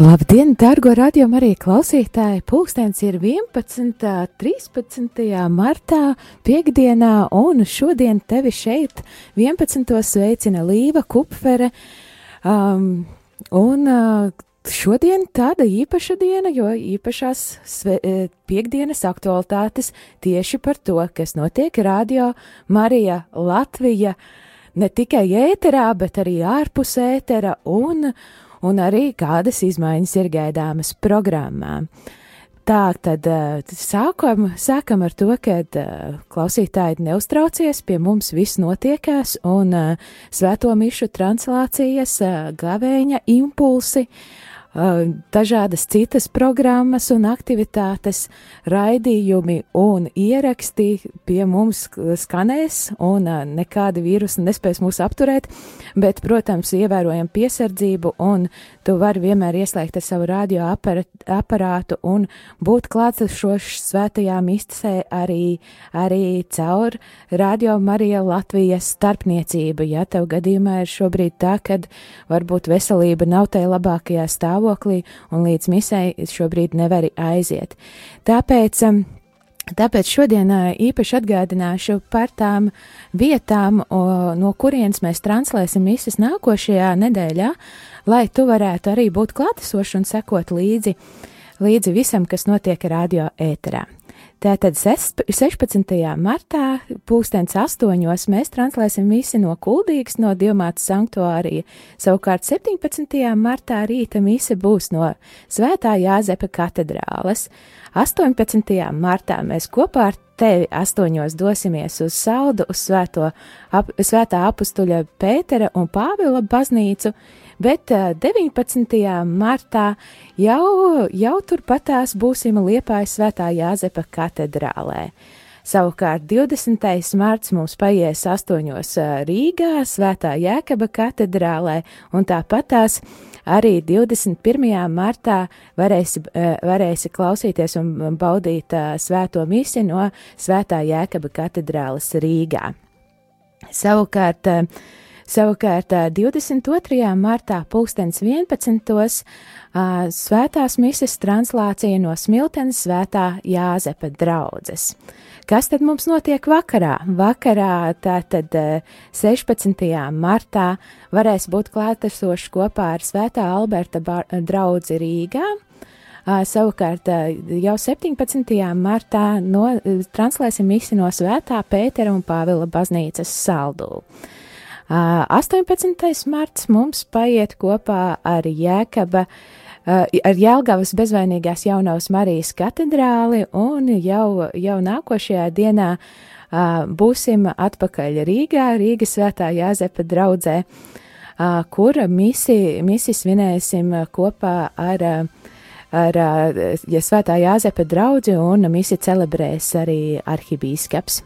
Labdien, dārgo radiomu arī klausītāji! Pūkstens ir 11. 13. martā, piekdienā, un šodien tevi šeit 11. sveicina Līva Kupfere. Um, un uh, šodien tāda īpaša diena, jo īpašās sve, piekdienas aktualitātes tieši par to, kas notiek radio Marija Latvija ne tikai ēterā, bet arī ārpus ētera un un arī kādas izmaiņas ir gaidāmas programmā. Tā tad sākam, sākam ar to, ka klausītāji neuztraucies, pie mums viss notiekās, un svēto mišu translācijas, gavēņa impulsi, dažādas citas programmas un aktivitātes, raidījumi un ieraksti pie mums skanēs, un nekādi vīrusi nespēs mūs apturēt, bet, protams, ievērojam piesardzību, un tu vari vienmēr ieslēgt ar savu radioaparātu un būt klātsošs svētajā mistisē arī, arī caur Radio Marija Latvijas starpniecību, ja tev gadījumā ir šobrīd tā, kad varbūt veselība nav tajā labākajā stāvoklī, stāvoklī un līdz misai šobrīd nevari aiziet. Tāpēc, um, Tāpēc šodien uh, īpaši atgādināšu par tām vietām, no kurienes mēs translēsim misijas nākošajā nedēļā, lai tu varētu arī būt klātesošs un sekot līdzi, līdzi visam, kas notiek radio ēterā. Tātad 16. martā, pūkstens astoņos, mēs translēsim misi no Kuldīgas, no Dievmātas sanktuārija. Savukārt 17. martā rīta mise būs no Svētā Jāzepa katedrāles. 18. martā mēs kopā ar tevi astoņos dosimies uz Saudu, uz svēto, ap, Svētā apustuļa Pētera un Pāvila baznīcu, bet 19. martā jau, jau turpatās būsim Liepājas svētā Jāzepa katedrālē. Savukārt 20. marts mums paies 8. Rīgā, Svētā Jēkaba katedrālē, un tāpatās arī 21. martā varēsi, varēsi klausīties un baudīt svēto misi no Svētā Jēkaba katedrāles Rīgā. Savukārt, Savukārt 22. martā pulkstens 11. svētās mises translācija no Smiltenes svētā Jāzepa draudzes. Kas tad mums notiek vakarā? Vakarā, tātad 16. martā, varēs būt klātesoši kopā ar Svētā Alberta draugu Rīgā. Savukārt, jau 17. martā no, translēsim misi no Svētā Pētera un Pāvila baznīcas saldū. 18. marts mums paiet kopā ar Jēkaba, ar Jelgavas bezvainīgās jaunavas Marijas katedrāli, un jau, jau nākošajā dienā būsim atpakaļ Rīgā, Rīgas svētā Jāzepa draudzē, kur misi, misi svinēsim kopā ar ar ja svētā Jāzepa draudzi un misi celebrēs arī arhibīskaps.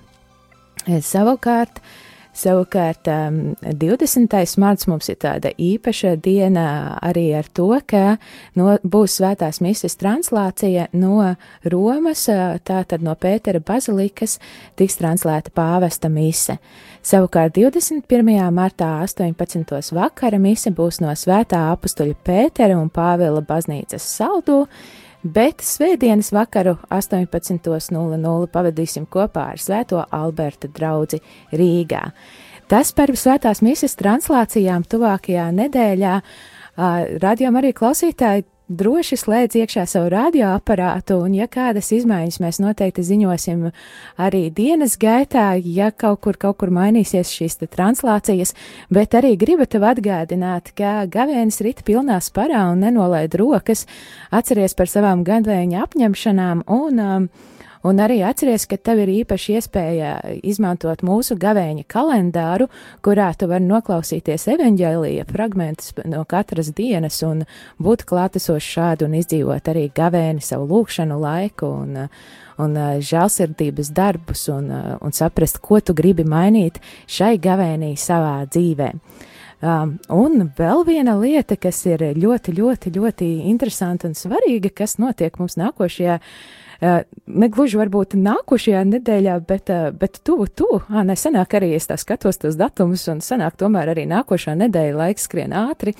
Savukārt, uh, Savukārt, um, 20. marts mums ir tāda īpaša diena arī ar to, ka no, būs svētās misijas translācija no Romas, tātad no Pētera bazilikas tiks translēta pāvesta mise. Savukārt 21. martā 18. vakara mise būs no svētā apustuļa Pētera un Pāvila baznīcas saldu, bet svētdienas vakaru 18.00 pavadīsim kopā ar Svēto Alberta draugu Rīgā. Tas par svētās misijas translācijām tuvākajā nedēļā. Radījām arī klausītāji droši slēdz iekšā savu radioaparātu, un, ja kādas izmaiņas mēs noteikti ziņosim arī dienas gaitā, ja kaut kur, kaut kur mainīsies šīs translācijas, bet arī gribu tev atgādināt, ka gavēnis rit pilnā sparā un nenolaid rokas, atceries par savām gavēņa apņemšanām un um, Un arī atceries, ka tev ir īpaši iespēja izmantot mūsu gavēņa kalendāru, kurā tu vari noklausīties evaņģēlīja fragmentus no katras dienas un būt klātesoši šādi un izdzīvot arī gavēni savu lūkšanu laiku un, un žēlsirdības darbus un, un saprast, ko tu gribi mainīt šai gavēnī savā dzīvē. Um, un vēl viena lieta, kas ir ļoti, ļoti, ļoti interesanta un svarīga, kas notiek mums nākošajā Uh, ne gluži varbūt nākošajā nedēļā, bet, uh, bet tuvu, tuvu. Nē, senāk arī es tā skatos tos datumus, un senāk tomēr arī nākošā nedēļa laiks skrien ātri.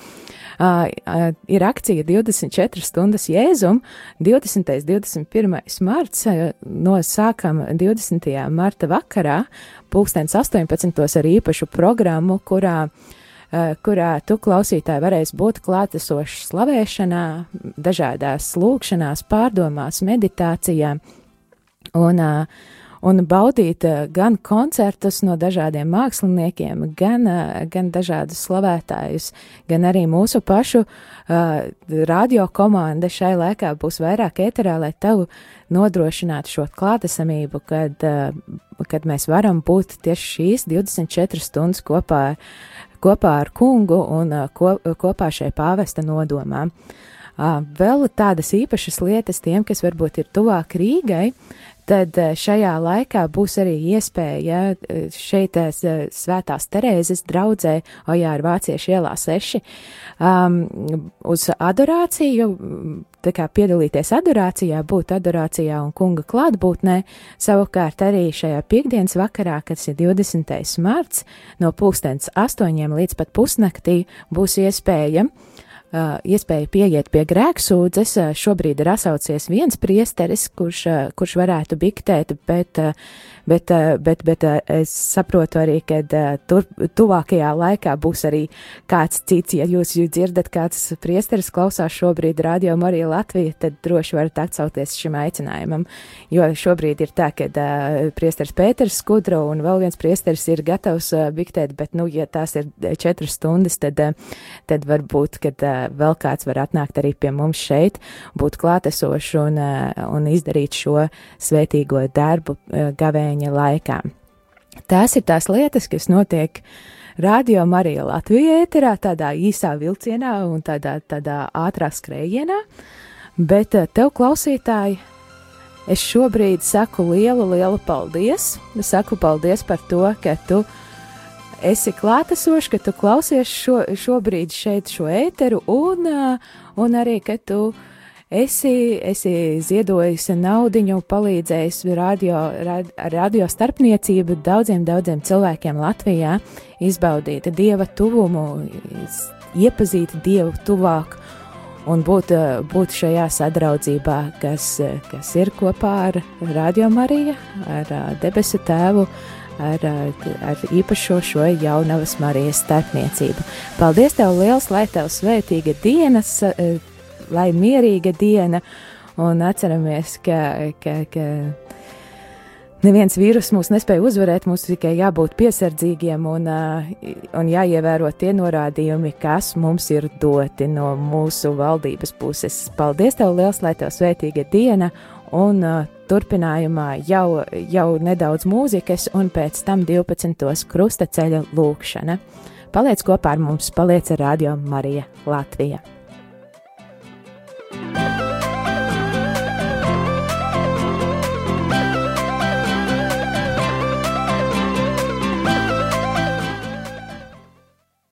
Ir akcija 24 stundas jēzum, 20. 21. marts, uh, no sākam 20. marta vakarā, pulkstens 18. ar īpašu programmu, kurā uh, Eh, kurā tu klausītāji varēs būt klātesoši slavēšanā, dažādās lūkšanās, pārdomās, meditācijā. Un, eh, un baudīt eh, gan koncertus no dažādiem māksliniekiem, gan, gan dažādus slavētājus, gan arī mūsu pašu uh, radio komanda šai laikā būs vairāk ēterā, lai tavu nodrošinātu šo klātesamību, kad, uh, kad mēs varam būt tieši šīs 24 stundas kopā kopā ar kungu un ko, kopā šai pāvesta nodomām. Vēl tādas īpašas lietas tiem, kas varbūt ir tuvāk Rīgai, tad šajā laikā būs arī iespēja šeit Svētās Terēzes draudzē Ojāra Vāciešu ielā 6 um, uz adorāciju, tā kā piedalīties adorācijā, būt adorācijā un kunga klātbūtnē, savukārt arī šajā piekdienas vakarā, kas ir 20. marts, no pulkstens astoņiem līdz pat pusnaktī būs iespēja uh, Uh, iespēju pieiet pie grēksūdzes. Uh, šobrīd ir asaucies viens priesteris, kurš, uh, kurš varētu biktēt, bet, bet, bet, bet es saprotu arī, ka tur tuvākajā laikā būs arī kāds cits. Ja jūs dzirdat, kāds priesteris klausās šobrīd radio Marija Latvija, tad droši varat atsauties šim aicinājumam, jo šobrīd ir tā, ka priesteris Pēters Skudro un vēl viens priesteris ir gatavs biktēt, bet, nu, ja tās ir četras stundas, tad, tad varbūt, kad vēl kāds var atnākt arī pie mums šeit, būt klātesoši un, eh, un izdarīt šo svētīgo darbu eh, gavēņa laikā. Tās ir tās lietas, kas notiek Radio Marija Latvijā ēterā, tādā īsā vilcienā un tādā, tādā ātrā skrējienā, bet eh, tev klausītāji, es šobrīd saku lielu, lielu paldies. Es saku paldies par to, ka tu esi esi klātesošs, ka tu klausies šo, šobrīd šeit šo ēteru, un, un arī, ka tu esi, esi ziedojusi naudiņu, palīdzējusi radio, radio starpniecību daudziem, daudziem cilvēkiem Latvijā izbaudīt dieva tuvumu, iepazīt dievu tuvāk un būt, būt šajā sadraudzībā, kas, kas ir kopā ar Radio Mariju, ar debesu tēvu, ar, ar īpašo šo jaunavas Marijas starpniecību. Paldies tev liels, lai tev svētīga diena, lai mierīga diena, un atceramies, ka, ka, ka neviens vīrus mūs nespēja uzvarēt, mums tikai jābūt piesardzīgiem un, un jāievēro tie norādījumi, kas mums ir doti no mūsu valdības puses. Paldies tev liels, lai tev svētīga diena! un turpinājumā jau, jau nedaudz mūzikas, un pēc tam 12. krustaceļa lūkšana. Paliec kopā ar mums, paliec ar Radio Marija Latvija.